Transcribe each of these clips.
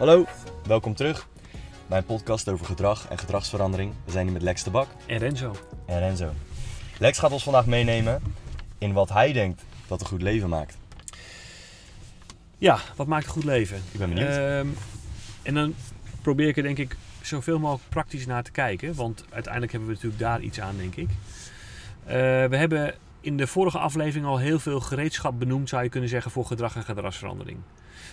Hallo, welkom terug bij een podcast over gedrag en gedragsverandering. We zijn hier met Lex de Bak En Renzo. en Renzo. Lex gaat ons vandaag meenemen in wat hij denkt dat een goed leven maakt. Ja, wat maakt een goed leven? Ik ben benieuwd. Ehm, en dan probeer ik er denk ik zoveel mogelijk praktisch naar te kijken. Want uiteindelijk hebben we natuurlijk daar iets aan, denk ik. Eh, we hebben in de vorige aflevering al heel veel gereedschap benoemd, zou je kunnen zeggen, voor gedrag en gedragsverandering.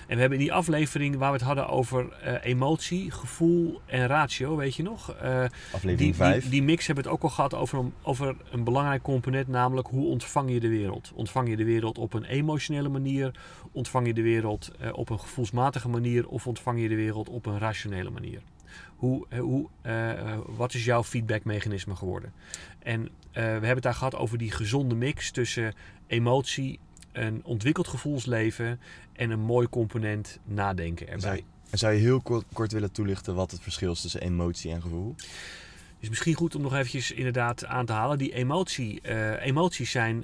En we hebben in die aflevering waar we het hadden over eh, emotie, gevoel en ratio, weet je nog? Eh, Aflevering die, 5. die, die mix hebben we het ook al gehad over een, over een belangrijk component, namelijk hoe ontvang je de wereld? Ontvang je de wereld op een emotionele manier? Ontvang je de wereld eh, op een gevoelsmatige manier? Of ontvang je de wereld op een rationele manier? Hoe, eh, hoe, eh, wat is jouw feedbackmechanisme geworden? En eh, we hebben het daar gehad over die gezonde mix tussen emotie, een ontwikkeld gevoelsleven en een mooi component nadenken erbij. Zou je, zou je heel kort, kort willen toelichten wat het verschil is tussen emotie en gevoel? is misschien goed om nog eventjes inderdaad aan te halen. Die emotie, emoties zijn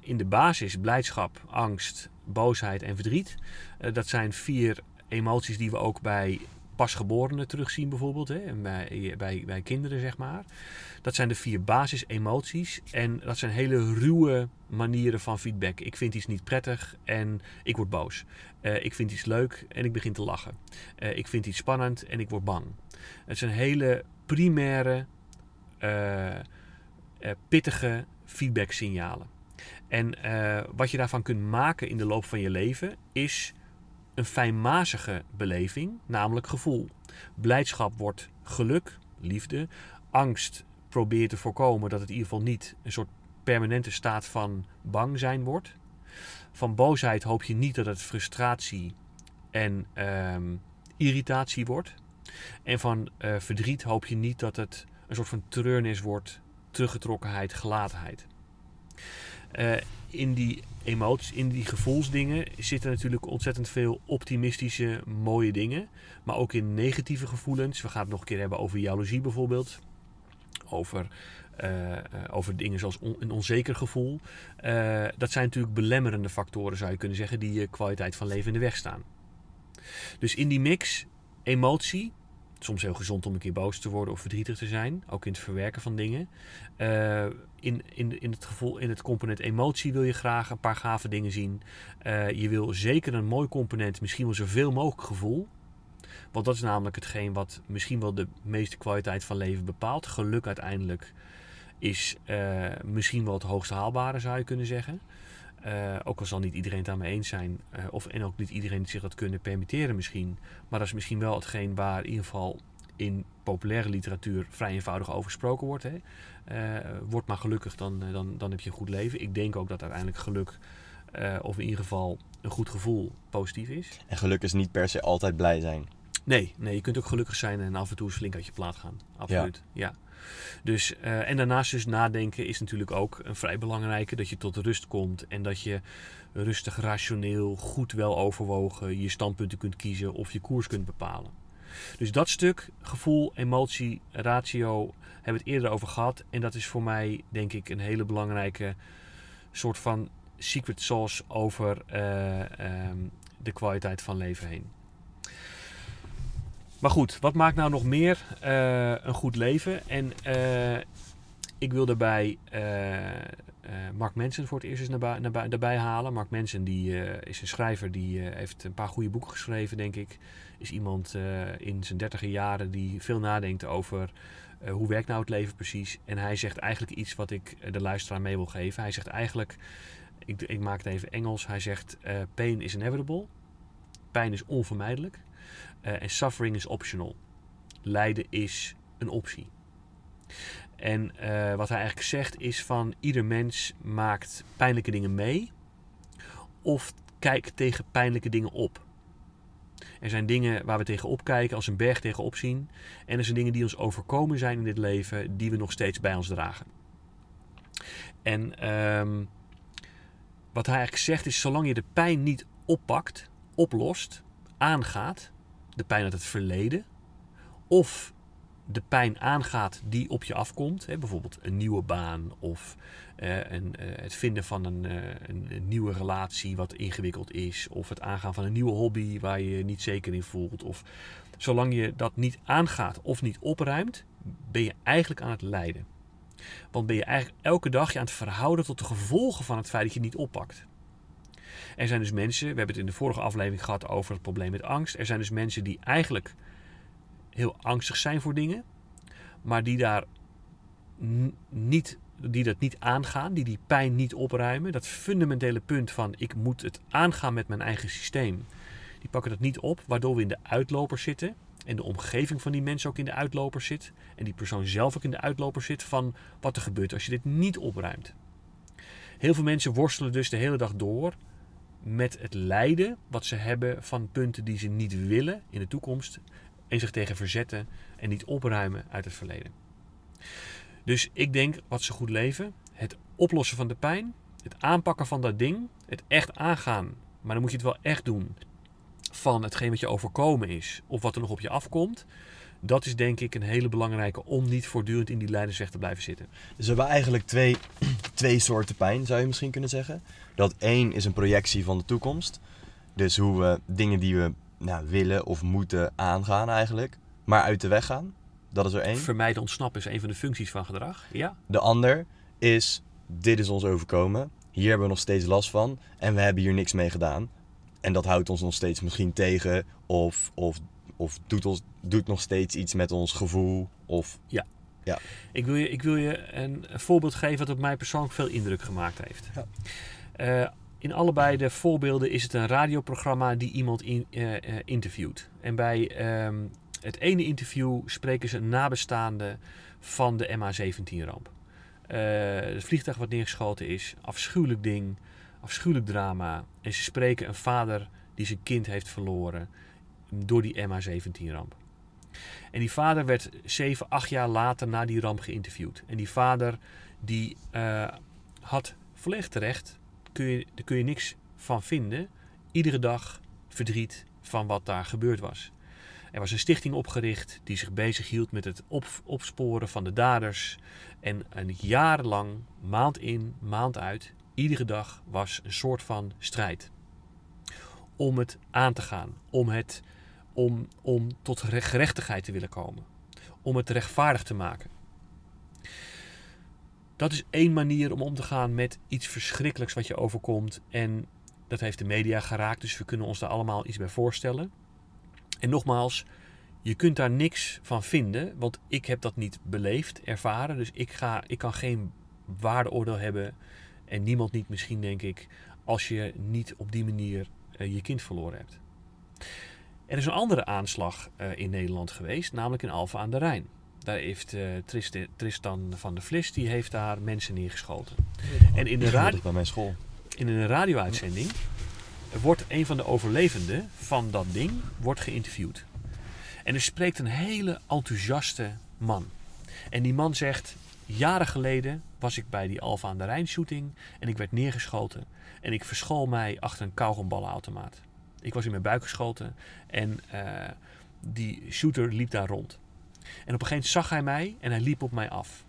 in de basis blijdschap, angst, boosheid en verdriet. Dat zijn vier emoties die we ook bij pasgeborenen terugzien bijvoorbeeld. Hè, bij, bij, bij kinderen zeg maar. Dat zijn de vier basisemoties. En dat zijn hele ruwe manieren van feedback. Ik vind iets niet prettig en ik word boos. Eh, ik vind iets leuk en ik begin te lachen. Eh, ik vind iets spannend en ik word bang. Het zijn hele primaire, eh, pittige feedback-signalen. En wat je daarvan kunt maken in de loop van je leven is een fijnmazige beleving, namelijk gevoel. Blijdschap wordt geluk, liefde. Angst probeer te voorkomen dat het in ieder geval niet een soort permanente staat van bang zijn wordt. Van boosheid hoop je niet dat het frustratie en ehm, irritatie wordt. En van eh, verdriet hoop je niet dat het een soort van treurnis wordt, teruggetrokkenheid, gelatenheid. Eh, in die emoties, in die gevoelsdingen zitten natuurlijk ontzettend veel optimistische, mooie dingen. Maar ook in negatieve gevoelens. We gaan het nog een keer hebben over jaloezie bijvoorbeeld. Over, eh, eh, over dingen zoals een onzeker gevoel. Eh, dat zijn natuurlijk belemmerende factoren, zou je kunnen zeggen, die je kwaliteit van leven in de weg staan. Dus in die mix, emotie, soms heel gezond om een keer boos te worden of verdrietig te zijn, ook in het verwerken van dingen. Eh, in, in, in, het gevoel, in het component emotie wil je graag een paar gave dingen zien. Eh, je wil zeker een mooi component, misschien wel zoveel mogelijk gevoel. Want dat is namelijk hetgeen wat misschien wel de meeste kwaliteit van leven bepaalt. Geluk uiteindelijk is eh, misschien wel het hoogste haalbare, zou je kunnen zeggen. Eh, ook al zal niet iedereen het daarmee eens zijn. eh, of, en ook niet iedereen zich dat kunnen permitteren misschien. Maar dat is misschien wel hetgeen waar in ieder geval in populaire literatuur vrij eenvoudig over gesproken wordt. Hè? Eh, word maar gelukkig, dan, dan, dan heb je een goed leven. Ik denk ook dat uiteindelijk geluk, of in ieder geval een goed gevoel, positief is. En geluk is niet per se altijd blij zijn. Nee, nee, je kunt ook gelukkig zijn en af en toe eens flink uit je plaat gaan. Absoluut, ja. Dus, eh, en daarnaast dus nadenken is natuurlijk ook een vrij belangrijke. Dat je tot rust komt en dat je rustig, rationeel, goed wel overwogen je standpunten kunt kiezen of je koers kunt bepalen. Dus dat stuk, gevoel, emotie, ratio, hebben we het eerder over gehad. En dat is voor mij denk ik een hele belangrijke soort van secret sauce over eh, ehm, de kwaliteit van leven heen. Maar goed, wat maakt nou nog meer eh, een goed leven? En eh, ik wil daarbij eh, Mark Manson voor het eerst eens naar, naar, daarbij halen. Mark Manson die, is een schrijver die heeft een paar goede boeken geschreven, denk ik. Is iemand in zijn dertiger jaren die veel nadenkt over hoe werkt nou het leven precies. En hij zegt eigenlijk iets wat ik de luisteraar mee wil geven. Hij zegt eigenlijk, ik, ik maak het even Engels. Hij zegt, eh, pain is inevitable. Pijn is onvermijdelijk. Eh, en suffering is optional. Lijden is een optie. En eh, wat hij eigenlijk zegt is van ieder mens maakt pijnlijke dingen mee of kijkt tegen pijnlijke dingen op. Er zijn dingen waar we tegenop kijken als een berg tegenop zien. En er zijn dingen die ons overkomen zijn in dit leven die we nog steeds bij ons dragen. En ehm, wat hij eigenlijk zegt is zolang je de pijn niet oppakt, oplost, aangaat, de pijn uit het verleden, of de pijn aangaat die op je afkomt, hè, bijvoorbeeld een nieuwe baan of eh, een, eh, het vinden van een, eh, een, een nieuwe relatie wat ingewikkeld is, of het aangaan van een nieuwe hobby waar je je niet zeker in voelt, of zolang je dat niet aangaat of niet opruimt, ben je eigenlijk aan het lijden. Want ben je eigenlijk elke dag je aan het verhouden tot de gevolgen van het feit dat je niet oppakt. Er zijn dus mensen, we hebben het in de vorige aflevering gehad over het probleem met angst. Er zijn dus mensen die eigenlijk heel angstig zijn voor dingen, maar die daar niet, die dat niet aangaan, die die pijn niet opruimen. Dat fundamentele punt van ik moet het aangaan met mijn eigen systeem. Die pakken dat niet op, waardoor we in de uitloper zitten. En de omgeving van die mensen ook in de uitloper zit. En die persoon zelf ook in de uitloper zit van wat er gebeurt als je dit niet opruimt. Heel veel mensen worstelen dus de hele dag door met het lijden wat ze hebben van punten die ze niet willen in de toekomst. En zich tegen verzetten en niet opruimen uit het verleden. Dus ik denk wat ze goed leven, het oplossen van de pijn, het aanpakken van dat ding, het echt aangaan. Maar dan moet je het wel echt doen van hetgeen wat je overkomen is of wat er nog op je afkomt. Dat is denk ik een hele belangrijke om niet voortdurend in die leidersweg te blijven zitten. Dus we hebben eigenlijk twee, twee soorten pijn, zou je misschien kunnen zeggen. Dat één is een projectie van de toekomst. Dus hoe we dingen die we nou, willen of moeten aangaan eigenlijk, maar uit de weg gaan. Dat is er één. Vermijden ontsnappen is een van de functies van gedrag. Ja, De ander is, dit is ons overkomen. Hier hebben we nog steeds last van. En we hebben hier niks mee gedaan. En dat houdt ons nog steeds misschien tegen. Of, of, of doet, ons, doet nog steeds iets met ons gevoel. Of ik wil je, ik wil je een, een voorbeeld geven wat op mij persoonlijk veel indruk gemaakt heeft. Ja. Eh, in allebei de voorbeelden is het een radioprogramma die iemand in, eh, eh, interviewt. En bij ehm, het ene interview spreken ze een nabestaande van de MH17-ramp. het vliegtuig wat neergeschoten is, afschuwelijk ding, afschuwelijk drama. En ze spreken een vader die zijn kind heeft verloren door die MH17-ramp. En die vader werd 7, 8 jaar later na die ramp geïnterviewd. En die vader die eh, had volledig terecht, kun je, daar kun je niks van vinden. Iedere dag verdriet van wat daar gebeurd was. Er was een stichting opgericht die zich bezighield met het op, opsporen van de daders. En een jaar lang, maand in, maand uit, iedere dag was een soort van strijd. Om het aan te gaan, om, het, om, om tot recht- gerechtigheid te willen komen. Om het rechtvaardig te maken. Dat is één manier om om te gaan met iets verschrikkelijks wat je overkomt. En dat heeft de media geraakt, dus we kunnen ons daar allemaal iets bij voorstellen. En nogmaals, je kunt daar niks van vinden, want ik heb dat niet beleefd, ervaren. Dus ik, ga, ik kan geen waardeoordeel hebben. En niemand niet misschien, denk ik, als je niet op die manier eh, je kind verloren hebt. Er is een andere aanslag eh, in Nederland geweest, namelijk in Alphen aan de Rijn. Daar heeft eh, Trist- Tristan van der Vlis, die heeft daar mensen neergeschoten. En in de, radio, bij mijn school. in een radio-uitzending wordt een van de overlevenden van dat ding wordt geïnterviewd. En er spreekt een hele enthousiaste man. En die man zegt, jaren geleden was ik bij die Alfa aan de Rijn shooting en ik werd neergeschoten. En ik verschool mij achter een kauwgomballenautomaat. Ik was in mijn buik geschoten en eh, die shooter liep daar rond. En op een gegeven moment zag hij mij en hij liep op mij af.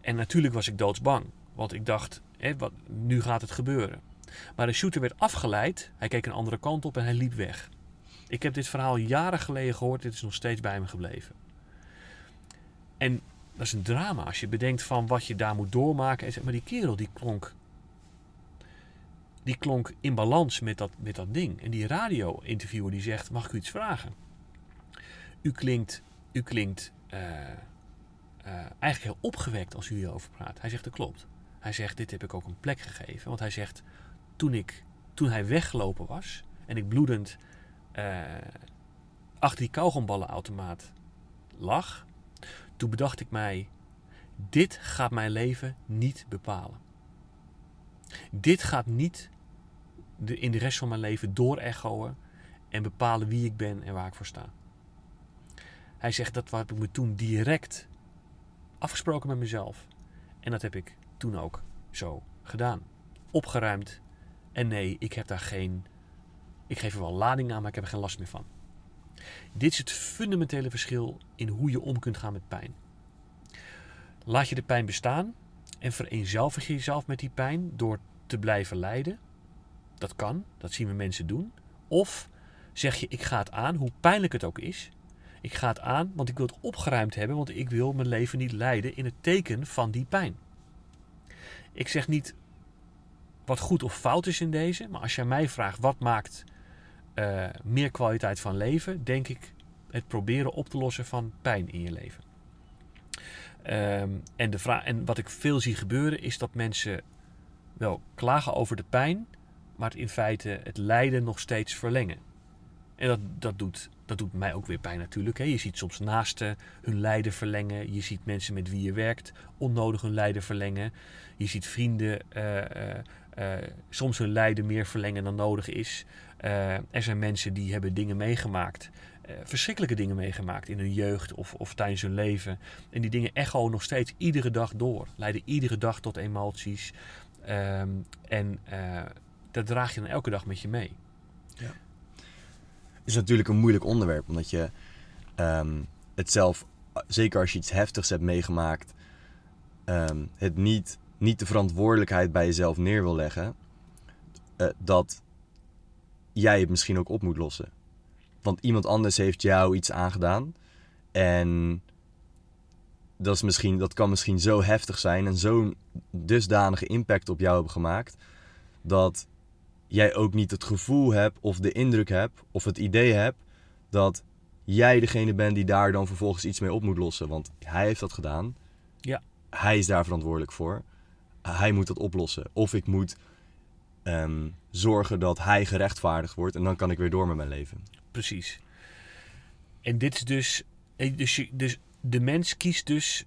En natuurlijk was ik doodsbang, want ik dacht, hè, wat, nu gaat het gebeuren. Maar de shooter werd afgeleid, hij keek een andere kant op en hij liep weg. Ik heb dit verhaal jaren geleden gehoord, dit is nog steeds bij me gebleven. En dat is een drama als je bedenkt van wat je daar moet doormaken. En zeg, maar die kerel die klonk, die klonk in balans met dat, met dat ding. En die radio-interviewer die zegt, mag ik u iets vragen? U klinkt, u klinkt eh, eh, eigenlijk heel opgewekt als u hierover praat. Hij zegt, dat klopt. Hij zegt, dit heb ik ook een plek gegeven. Want hij zegt, toen, ik, toen hij weggelopen was en ik bloedend eh, achter die kauwgomballenautomaat lag, toen bedacht ik mij, dit gaat mijn leven niet bepalen. Dit gaat niet de, in de rest van mijn leven doorechoen en bepalen wie ik ben en waar ik voor sta. Hij zegt, dat heb ik me toen direct afgesproken met mezelf. En dat heb ik toen ook zo gedaan. Opgeruimd. En nee, ik heb daar geen. Ik geef er wel lading aan, maar ik heb er geen last meer van. Dit is het fundamentele verschil in hoe je om kunt gaan met pijn. Laat je de pijn bestaan en vereenzelvig je jezelf met die pijn door te blijven lijden. Dat kan, dat zien we mensen doen. Of zeg je, ik ga het aan, hoe pijnlijk het ook is. Ik ga het aan, want ik wil het opgeruimd hebben, want ik wil mijn leven niet leiden in het teken van die pijn. Ik zeg niet wat goed of fout is in deze, maar als jij mij vraagt wat maakt uh, meer kwaliteit van leven, denk ik het proberen op te lossen van pijn in je leven. Um, en, de vraag, en wat ik veel zie gebeuren is dat mensen wel klagen over de pijn, maar in feite het lijden nog steeds verlengen. En dat, dat, doet, dat doet mij ook weer pijn natuurlijk. Hè. Je ziet soms naasten hun lijden verlengen. Je ziet mensen met wie je werkt onnodig hun lijden verlengen. Je ziet vrienden uh, uh, soms hun lijden meer verlengen dan nodig is. er zijn mensen die hebben dingen meegemaakt. verschrikkelijke dingen meegemaakt in hun jeugd of, of tijdens hun leven. En die dingen echo nog steeds iedere dag door. Leiden iedere dag tot emoties. Ehm, en dat draag je dan elke dag met je mee. Ja. is natuurlijk een moeilijk onderwerp, omdat je um, het zelf, zeker als je iets heftigs hebt meegemaakt, um, het niet, niet de verantwoordelijkheid bij jezelf neer wil leggen, uh, dat jij het misschien ook op moet lossen. Want iemand anders heeft jou iets aangedaan en dat, is misschien, dat kan misschien zo heftig zijn en zo'n dusdanige impact op jou hebben gemaakt, dat jij ook niet het gevoel hebt of de indruk hebt of het idee hebt dat jij degene bent die daar dan vervolgens iets mee op moet lossen. Want hij heeft dat gedaan. Ja. Hij is daar verantwoordelijk voor. Hij moet dat oplossen. Of ik moet um, zorgen dat hij gerechtvaardigd wordt en dan kan ik weer door met mijn leven. Precies. En dit is dus, eh, dus, dus de mens kiest dus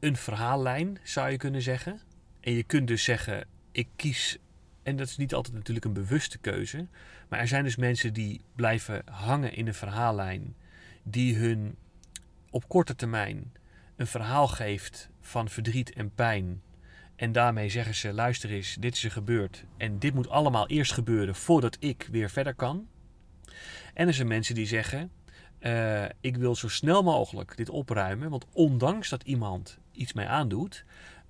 een verhaallijn, zou je kunnen zeggen. En je kunt dus zeggen, ik kies en dat is niet altijd natuurlijk een bewuste keuze. Maar er zijn dus mensen die blijven hangen in een verhaallijn. Die hun op korte termijn een verhaal geeft van verdriet en pijn. En daarmee zeggen ze: luister eens, dit is er gebeurd. En dit moet allemaal eerst gebeuren voordat ik weer verder kan. En er zijn mensen die zeggen: uh, ik wil zo snel mogelijk dit opruimen. Want ondanks dat iemand iets mij aandoet,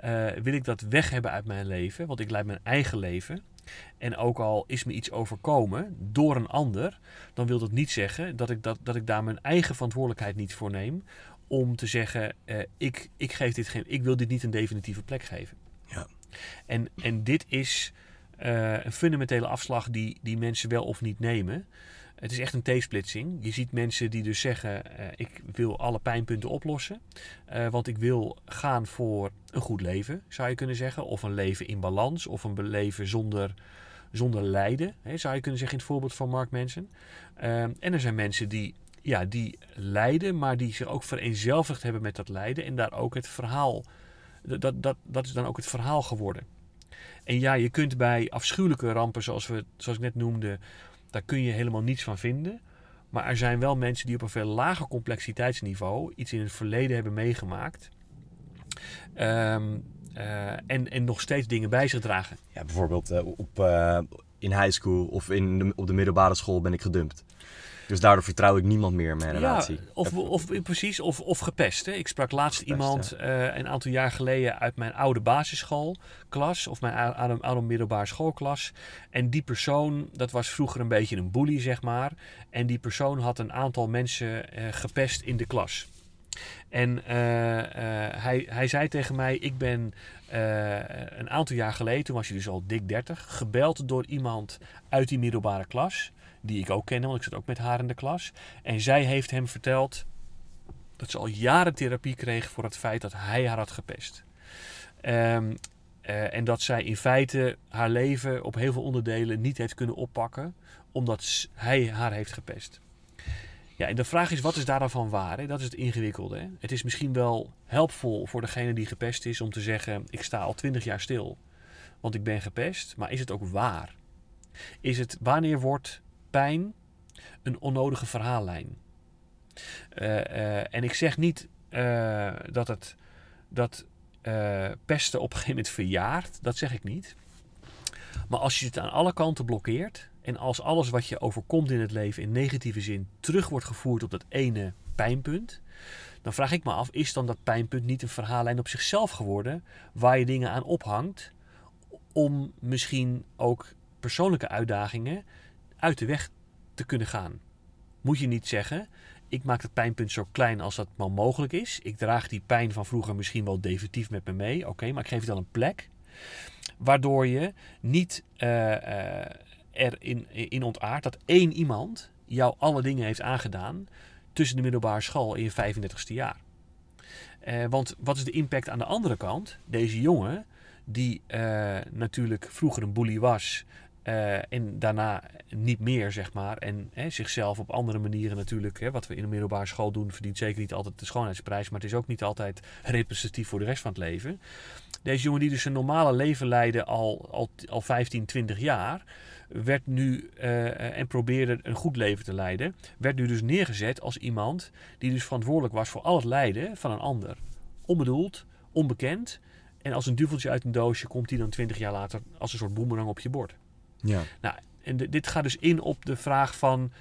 uh, wil ik dat weg hebben uit mijn leven. Want ik leid mijn eigen leven. En ook al is me iets overkomen door een ander, dan wil dat niet zeggen dat ik, dat, dat ik daar mijn eigen verantwoordelijkheid niet voor neem. Om te zeggen, uh, ik, ik, geef dit geen, ik wil dit niet een definitieve plek geven. Ja. En, en dit is uh, een fundamentele afslag die, die mensen wel of niet nemen. Het is echt een T-splitsing. Je ziet mensen die dus zeggen: uh, Ik wil alle pijnpunten oplossen. Uh, want ik wil gaan voor een goed leven, zou je kunnen zeggen. Of een leven in balans. Of een leven zonder, zonder lijden, hè, zou je kunnen zeggen in het voorbeeld van Mark Manson. Uh, en er zijn mensen die, ja, die lijden, maar die zich ook vereenzelvigd hebben met dat lijden. En daar ook het verhaal. Dat, dat, dat is dan ook het verhaal geworden. En ja, je kunt bij afschuwelijke rampen, zoals, we, zoals ik net noemde daar kun je helemaal niets van vinden. Maar er zijn wel mensen die op een veel lager complexiteitsniveau iets in het verleden hebben meegemaakt. Um, uh, en, en nog steeds dingen bij zich dragen. Ja, bijvoorbeeld uh, op, uh, in high school of in op de middelbare school ben ik gedumpt. Dus daardoor vertrouw ik niemand meer in mijn relatie. Ja, of, of, precies, of, of gepest. Hè. Ik sprak laatst gepest, iemand uh, een aantal jaar geleden uit mijn oude basisschoolklas. Of mijn oude, oude middelbare schoolklas. En die persoon, dat was vroeger een beetje een bully, zeg maar. En die persoon had een aantal mensen uh, gepest in de klas. En uh, hij, hij zei tegen mij: Ik ben een aantal jaar geleden, toen was hij dus al dik 30, gebeld door iemand uit die middelbare klas die ik ook ken, want ik zat ook met haar in de klas. En zij heeft hem verteld dat ze al jaren therapie kreeg voor het feit dat hij haar had gepest. Um, uh, en dat zij in feite haar leven op heel veel onderdelen niet heeft kunnen oppakken, omdat hij haar heeft gepest. Ja, en de vraag is, wat is daar dan waar? Hè? Dat is het ingewikkelde. Hè? Het is misschien wel helpvol voor degene die gepest is om te zeggen, ik sta al twintig jaar stil, want ik ben gepest. Maar is het ook waar? Is het, wanneer wordt pijn een onnodige verhaallijn. Uh, uh, en ik zeg niet uh, dat het dat pesten op een gegeven moment verjaart. Dat zeg ik niet. Maar als je het aan alle kanten blokkeert En als alles wat je overkomt in het leven in negatieve zin terug wordt gevoerd op dat ene pijnpunt, dan vraag ik me af, is dan dat pijnpunt niet een verhaallijn op zichzelf geworden waar je dingen aan ophangt om misschien ook persoonlijke uitdagingen uit de weg te kunnen gaan? Moet je niet zeggen, ik maak het pijnpunt zo klein als dat maar mogelijk is. Ik draag die pijn van vroeger misschien wel definitief met me mee. Oké, maar ik geef het dan een plek. Waardoor je niet uh, uh, erin in ontaart dat één iemand jou alle dingen heeft aangedaan tussen de middelbare school en je 35ste jaar. Uh, want wat is de impact aan de andere kant? Deze jongen, die natuurlijk vroeger een bully was, uh, en daarna niet meer, zeg maar. En hè, zichzelf op andere manieren natuurlijk, hè, wat we in de middelbare school doen, verdient zeker niet altijd de schoonheidsprijs. Maar het is ook niet altijd representatief voor de rest van het leven. Deze jongen die dus een normale leven leidde al, al, al 15, 20 jaar, werd nu uh, en probeerde een goed leven te leiden, werd nu dus neergezet als iemand die dus verantwoordelijk was voor al het lijden van een ander. Onbedoeld, onbekend. En als een duveltje uit een doosje komt hij dan 20 jaar later als een soort boemerang op je bord. Ja. Nou, en dit gaat dus in op de vraag van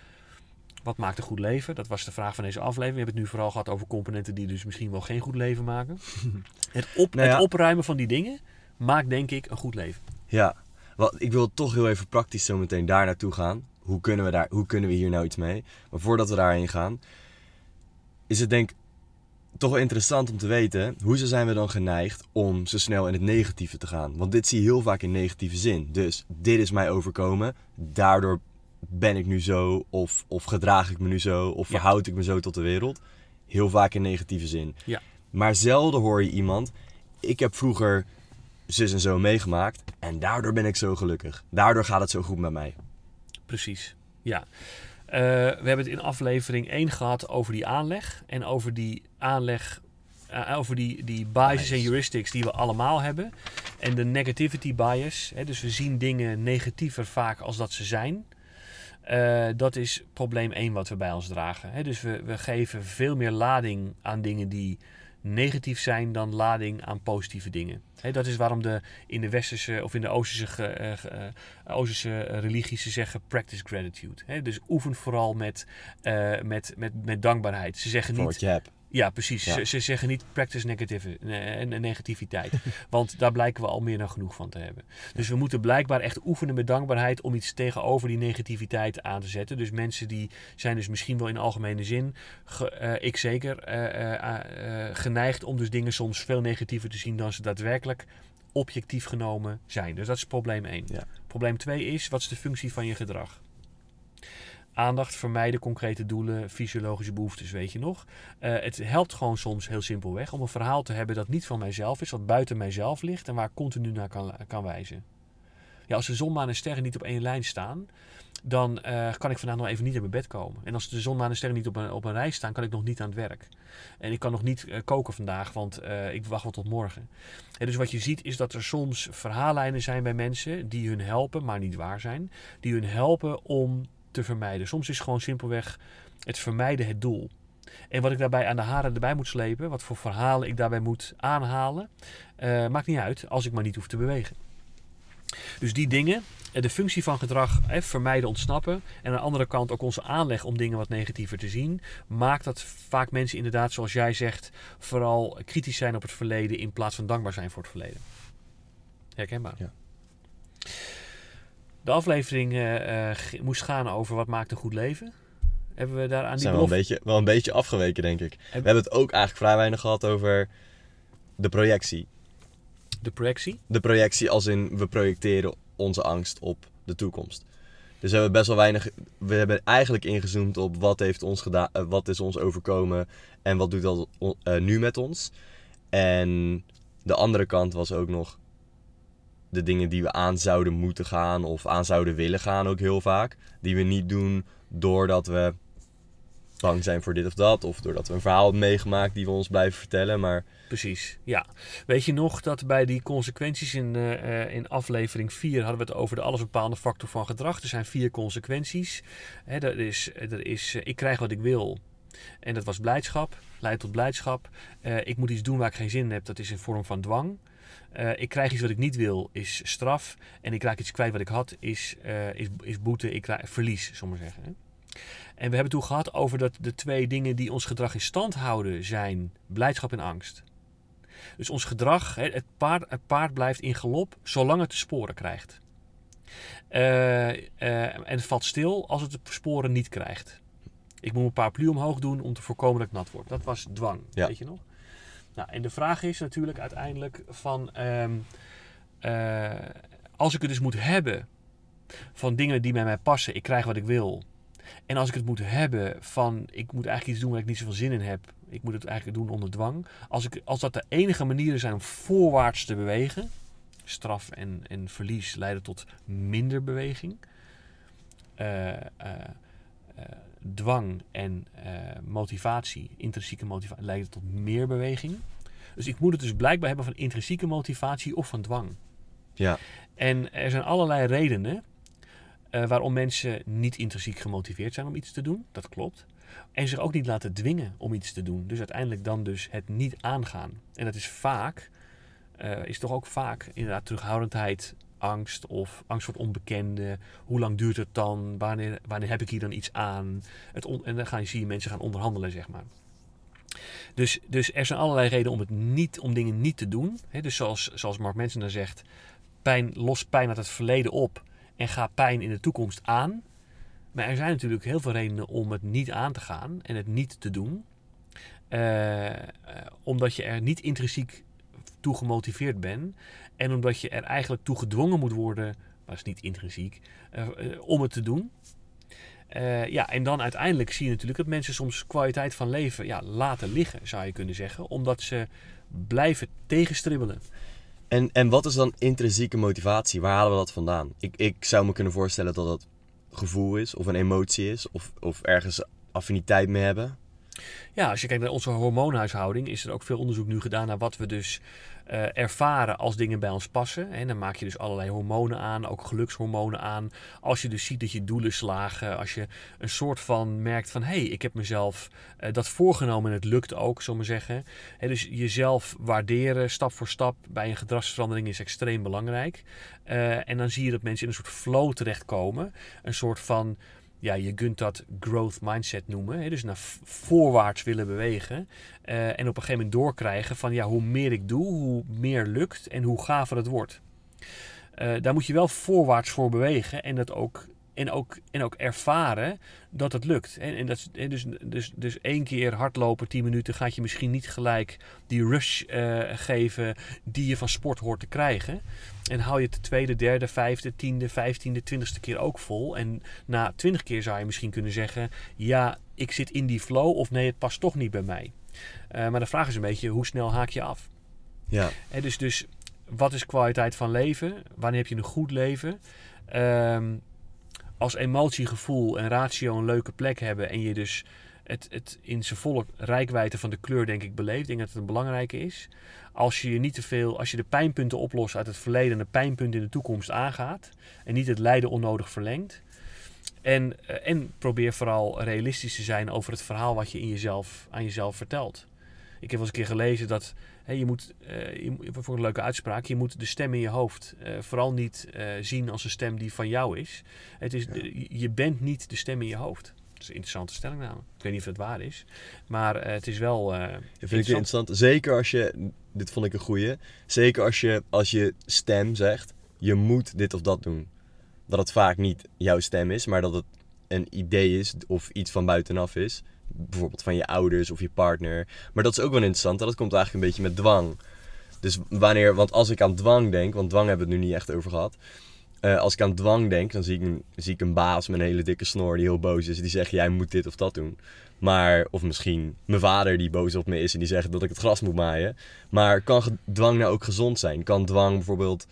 wat maakt een goed leven? Dat was de vraag van deze aflevering. We hebben het nu vooral gehad over componenten die dus misschien wel geen goed leven maken. het, op, Nou ja. het opruimen van die dingen maakt denk ik een goed leven. Ja, wel, ik wil toch heel even praktisch zo meteen daar naartoe gaan. Hoe kunnen, we daar, hoe kunnen we hier nou iets mee? Maar voordat we daarheen gaan, is het denk ik toch wel interessant om te weten, hoe zijn we dan geneigd om zo snel in het negatieve te gaan? Want dit zie je heel vaak in negatieve zin. Dus dit is mij overkomen, daardoor ben ik nu zo, of, of gedraag ik me nu zo, of Ja. verhoud ik me zo tot de wereld. Heel vaak in negatieve zin. Ja. Maar zelden hoor je iemand, ik heb vroeger zus en zo meegemaakt en daardoor ben ik zo gelukkig. Daardoor gaat het zo goed met mij. Precies, ja. Eh, we hebben het in aflevering 1 gehad over die aanleg. En over die aanleg, eh, over die, die biases en heuristics die we allemaal hebben. En de negativity bias. Hè, dus we zien dingen negatiever vaak als dat ze zijn. Eh, dat is probleem 1 wat we bij ons dragen. Hè, dus we, we geven veel meer lading aan dingen die negatief zijn dan lading aan positieve dingen. Dat is waarom de, in de westerse of in de oosterse, ge- eh, eh, oosterse religies ze zeggen practice gratitude. Dus oefen vooral met, eh, met, met, met dankbaarheid. Ze zeggen Voor niet. Ja, precies. Ja. Ze, ze zeggen niet practice negative, ne- ne- negativiteit. want daar blijken we al meer dan genoeg van te hebben. Dus we moeten blijkbaar echt oefenen met dankbaarheid om iets tegenover die negativiteit aan te zetten. Dus mensen die zijn dus misschien wel in algemene zin, ge- eh, ik zeker, eh, eh, geneigd om dus dingen soms veel negatiever te zien dan ze daadwerkelijk objectief genomen zijn. Dus dat is probleem 1. Ja. Probleem 2 is, wat is de functie van je gedrag? Aandacht, vermijden, concrete doelen, fysiologische behoeftes, weet je nog. Eh, het helpt gewoon soms heel simpelweg om een verhaal te hebben dat niet van mijzelf is, wat buiten mijzelf ligt en waar ik continu naar kan, kan wijzen. Ja, als de zon, maan en sterren niet op één lijn staan, dan eh, kan ik vandaag nog even niet in mijn bed komen. En als de zon, maan en sterren niet op een, op een rij staan, kan ik nog niet aan het werk. En ik kan nog niet eh, koken vandaag, want ik wacht wel tot morgen. En dus wat je ziet is dat er soms verhaallijnen zijn bij mensen die hun helpen, maar niet waar zijn. Die hun helpen om te vermijden. Soms is gewoon simpelweg het vermijden het doel. En wat ik daarbij aan de haren erbij moet slepen, wat voor verhalen ik daarbij moet aanhalen, eh, maakt niet uit als ik maar niet hoef te bewegen. Dus die dingen, eh, de functie van gedrag, vermijden, ontsnappen. En aan de andere kant ook onze aanleg om dingen wat negatiever te zien. Maakt dat vaak mensen inderdaad, zoals jij zegt, vooral kritisch zijn op het verleden in plaats van dankbaar zijn voor het verleden. Herkenbaar. Ja. De aflevering eh, eh, moest gaan over wat maakt een goed leven. Hebben we daar aan We die zijn wel een, beetje, wel een beetje afgeweken, denk ik. We hebben het ook eigenlijk vrij weinig gehad over de projectie. De projectie? De projectie als in we projecteren onze angst op de toekomst. Dus we hebben best wel weinig. We hebben eigenlijk ingezoomd op wat heeft ons gedaan, eh, wat is ons overkomen en wat doet dat nu met ons. En de andere kant was ook nog de dingen die we aan zouden moeten gaan of aan zouden willen gaan ook heel vaak. Die we niet doen doordat we bang zijn voor dit of dat. Of doordat we een verhaal hebben meegemaakt die we ons blijven vertellen. Maar Precies, ja. Weet je nog dat bij die consequenties in, eh, in aflevering 4 hadden we het over de allesbepaalde factor van gedrag. Er zijn vier consequenties. Hè, er is, er is, eh, ik krijg wat ik wil. En dat was blijdschap, leidt tot blijdschap. Eh, ik moet iets doen waar ik geen zin in heb, dat is een vorm van dwang. Eh, ik krijg iets wat ik niet wil, is straf. En ik raak iets kwijt wat ik had, is, eh, is, is boete, ik krijg verlies, zullen we maar zeggen. hè. En we hebben het toen gehad over dat de twee dingen die ons gedrag in stand houden zijn blijdschap en angst. Dus ons gedrag, het paard, het paard blijft in galop zolang het de sporen krijgt. Eh, en het valt stil als het de sporen niet krijgt. Ik moet mijn paraplu omhoog doen om te voorkomen dat ik nat word. Dat was dwang, Ja. weet je nog? Nou, en de vraag is natuurlijk uiteindelijk van... ehm, eh, als ik het dus moet hebben van dingen die bij mij passen, ik krijg wat ik wil. En als ik het moet hebben van, ik moet eigenlijk iets doen waar ik niet zoveel zin in heb. Ik moet het eigenlijk doen onder dwang. Als, ik, als dat de enige manieren zijn om voorwaarts te bewegen. Straf en, en verlies leiden tot minder beweging. Eh, eh, dwang en eh, motivatie, intrinsieke motivatie, leiden tot meer beweging. Dus ik moet het dus blijkbaar hebben van intrinsieke motivatie of van dwang. Ja. En er zijn allerlei redenen eh, waarom mensen niet intrinsiek gemotiveerd zijn om iets te doen. Dat klopt. En zich ook niet laten dwingen om iets te doen. Dus uiteindelijk dan dus het niet aangaan. En dat is vaak, eh, is toch ook vaak inderdaad terughoudendheid, angst of angst voor het onbekende. Hoe lang duurt het dan? Wanneer, wanneer heb ik hier dan iets aan? Het on- en dan ga je, zie je mensen gaan onderhandelen, zeg maar. Dus, dus er zijn allerlei redenen om, het niet, om dingen niet te doen. Dus zoals, zoals Mark Mensen dan zegt, pijn, los pijn uit het verleden op en ga pijn in de toekomst aan. Maar er zijn natuurlijk heel veel redenen om het niet aan te gaan en het niet te doen. Eh, eh, omdat je er niet intrinsiek toe gemotiveerd bent. En omdat je er eigenlijk toe gedwongen moet worden, maar dat is niet intrinsiek, eh, eh, om het te doen. Eh, ja, en dan uiteindelijk zie je natuurlijk dat mensen soms kwaliteit van leven ja, laten liggen, zou je kunnen zeggen. Omdat ze blijven tegenstribbelen. En, en wat is dan intrinsieke motivatie? Waar halen we dat vandaan? Ik, ik zou me kunnen voorstellen dat dat gevoel is, of een emotie is, of, of ergens affiniteit mee hebben. Ja, als je kijkt naar onze hormoonhuishouding, is er ook veel onderzoek nu gedaan naar wat we dus eh, ervaren als dingen bij ons passen. En dan maak je dus allerlei hormonen aan, ook gelukshormonen aan. Als je dus ziet dat je doelen slagen, als je een soort van merkt van hé, hey, ik heb mezelf eh, dat voorgenomen en het lukt ook, zullen we zeggen. Dus jezelf waarderen, stap voor stap bij een gedragsverandering is extreem belangrijk. Eh, en dan zie je dat mensen in een soort flow terechtkomen. Een soort van ja, je kunt dat growth mindset noemen. Hè? Dus naar voorwaarts willen bewegen. Eh, en op een gegeven moment doorkrijgen van ja, hoe meer ik doe, hoe meer lukt en hoe gaver het wordt. Eh, daar moet je wel voorwaarts voor bewegen en dat ook. En ook, en ook ervaren dat het lukt. En, en dat, en dus, dus, dus één keer hardlopen, 10 minuten, gaat je misschien niet gelijk die rush eh, geven die je van sport hoort te krijgen. En hou je het de tweede, derde, vijfde, tiende, vijftiende, twintigste keer ook vol. En na twintig keer zou je misschien kunnen zeggen: Ja, ik zit in die flow. Of nee, het past toch niet bij mij. Eh, maar de vraag is een beetje: hoe snel haak je af? Ja, Hè, dus, dus wat is kwaliteit van leven? Wanneer heb je een goed leven? Ehm, als emotie, gevoel en ratio een leuke plek hebben en je dus het, het in zijn volle rijkwijde van de kleur denk ik beleeft, ik dat het een belangrijke is. Als je niet te veel, als je de pijnpunten oplost uit het verleden en de pijnpunten in de toekomst aangaat en niet het lijden onnodig verlengt. En, eh, en probeer vooral realistisch te zijn over het verhaal wat je, in jezelf, aan jezelf vertelt. Ik heb wel eens een keer gelezen dat hè, je moet, eh, je voor een leuke uitspraak, je moet de stem in je hoofd eh, vooral niet eh, zien als een stem die van jou is. Het is Je bent niet de stem in je hoofd. Dat is een interessante stellingname. Ik weet niet of het waar is, maar het is wel. vind ik interessant. Zeker als je, dit vond ik een goeie, zeker als je, als je stem zegt, je moet dit of dat doen. Dat het vaak niet jouw stem is, maar dat het een idee is of iets van buitenaf is. Bijvoorbeeld van je ouders of je partner. Maar dat is ook wel interessant, dat komt eigenlijk een beetje met dwang. Dus wanneer, want als ik aan dwang denk, want dwang hebben we het nu niet echt over gehad. Eh, als ik aan dwang denk, dan zie ik, een, zie ik een baas met een hele dikke snor die heel boos is. Die zegt, jij moet dit of dat doen. Maar, of misschien mijn vader die boos op me is en die zegt dat ik het gras moet maaien. Maar kan dwang nou ook gezond zijn? Kan dwang bijvoorbeeld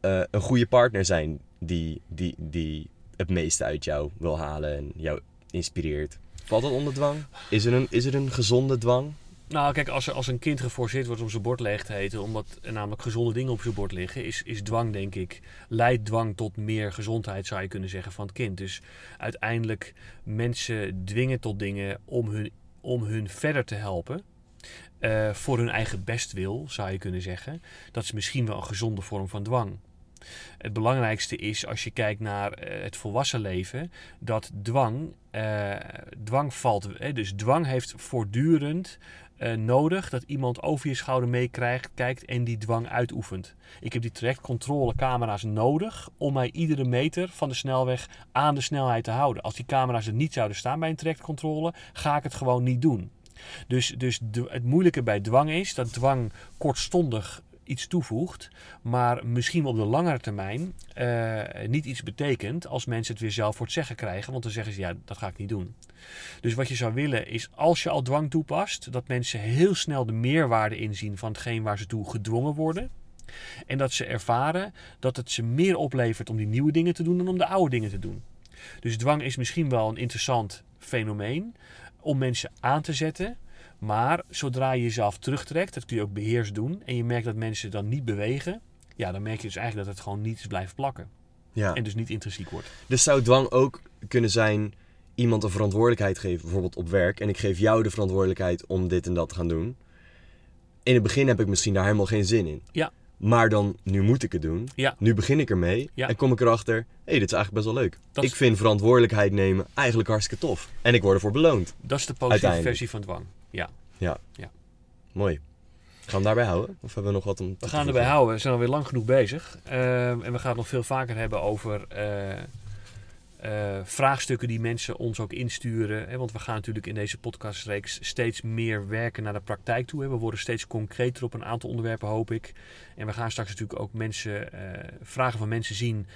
eh, een goede partner zijn die, die, die het meeste uit jou wil halen en jou inspireert? Valt dat onder dwang? Is er een, is er een gezonde dwang? Nou, kijk, als, als een kind geforceerd wordt om zijn bord leeg te eten, omdat er namelijk gezonde dingen op zijn bord liggen, is, is dwang, denk ik, leidt dwang tot meer gezondheid, zou je kunnen zeggen, van het kind. Dus uiteindelijk mensen dwingen tot dingen om hun, om hun verder te helpen. eh, voor hun eigen bestwil, zou je kunnen zeggen. Dat is misschien wel een gezonde vorm van dwang. Het belangrijkste is, als je kijkt naar eh, het volwassen leven, dat dwang, eh, dwang valt. eh, dus dwang heeft voortdurend nodig dat iemand over je schouder meekrijgt, kijkt en die dwang uitoefent. Ik heb die trajectcontrolecamera's nodig om mij iedere meter van de snelweg aan de snelheid te houden. Als die camera's er niet zouden staan bij een trajectcontrole, ga ik het gewoon niet doen. Dus, dus het moeilijke bij dwang is dat dwang kortstondig iets toevoegt, maar misschien op de langere termijn eh, niet iets betekent als mensen het weer zelf voor het zeggen krijgen, want dan zeggen ze ja, dat ga ik niet doen. Dus wat je zou willen is als je al dwang toepast, dat mensen heel snel de meerwaarde inzien van hetgeen waar ze toe gedwongen worden. En dat ze ervaren dat het ze meer oplevert om die nieuwe dingen te doen dan om de oude dingen te doen. Dus dwang is misschien wel een interessant fenomeen om mensen aan te zetten. Maar zodra je jezelf terugtrekt, dat kun je ook beheers doen. En je merkt dat mensen dan niet bewegen. Ja, dan merk je dus eigenlijk dat het gewoon niet blijven plakken. Ja. En dus niet intrinsiek wordt. Dus zou dwang ook kunnen zijn iemand een verantwoordelijkheid geven, bijvoorbeeld op werk. En ik geef jou de verantwoordelijkheid om dit en dat te gaan doen. In het begin heb ik misschien daar helemaal geen zin in. Ja. Maar dan, nu moet ik het doen. Ja. Nu begin ik ermee. Ja. En kom ik erachter, hé, hey, dit is eigenlijk best wel leuk. Dat is- Ik vind verantwoordelijkheid nemen eigenlijk hartstikke tof. En ik word ervoor beloond. Dat is de positieve versie van dwang. Ja. Mooi. Gaan we daarbij houden? Of hebben we nog wat om We gaan erbij houden. We zijn alweer lang genoeg bezig. Ehm, en we gaan het nog veel vaker hebben over eh, eh, vraagstukken die mensen ons ook insturen. Hè? Want we gaan natuurlijk in deze podcastreeks steeds meer werken naar de praktijk toe. Hè? We worden steeds concreter op een aantal onderwerpen, hoop ik. En we gaan straks natuurlijk ook mensen, eh, vragen van mensen zien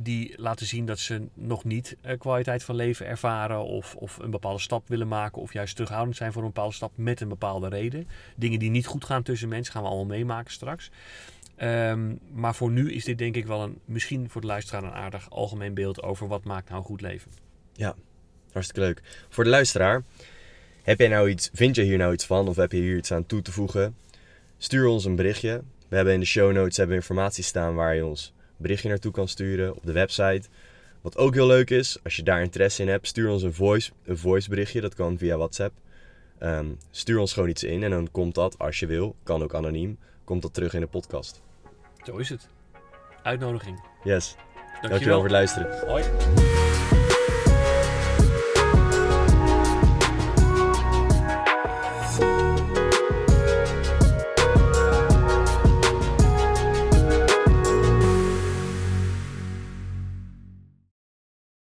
die laten zien dat ze nog niet eh, kwaliteit van leven ervaren of, of een bepaalde stap willen maken of juist terughoudend zijn voor een bepaalde stap met een bepaalde reden. Dingen die niet goed gaan tussen mensen gaan we allemaal meemaken straks. Ehm, maar voor nu is dit denk ik wel een, misschien voor de luisteraar een aardig algemeen beeld over wat maakt nou een goed leven. Hartstikke leuk. Voor de luisteraar, heb jij nou iets, vind je hier nou iets van of heb je hier iets aan toe te voegen? Stuur ons een berichtje. We hebben in de show notes hebben informatie staan waar je ons berichtje naartoe kan sturen op de website. Wat ook heel leuk is, als je daar interesse in hebt, stuur ons een voice, een voice berichtje. Dat kan via WhatsApp. Ehm, stuur ons gewoon iets in en dan komt dat, als je wil, kan ook anoniem, komt dat terug in de podcast. Zo is het. Uitnodiging. Yes, Dankjewel. dankjewel voor het luisteren. Hoi.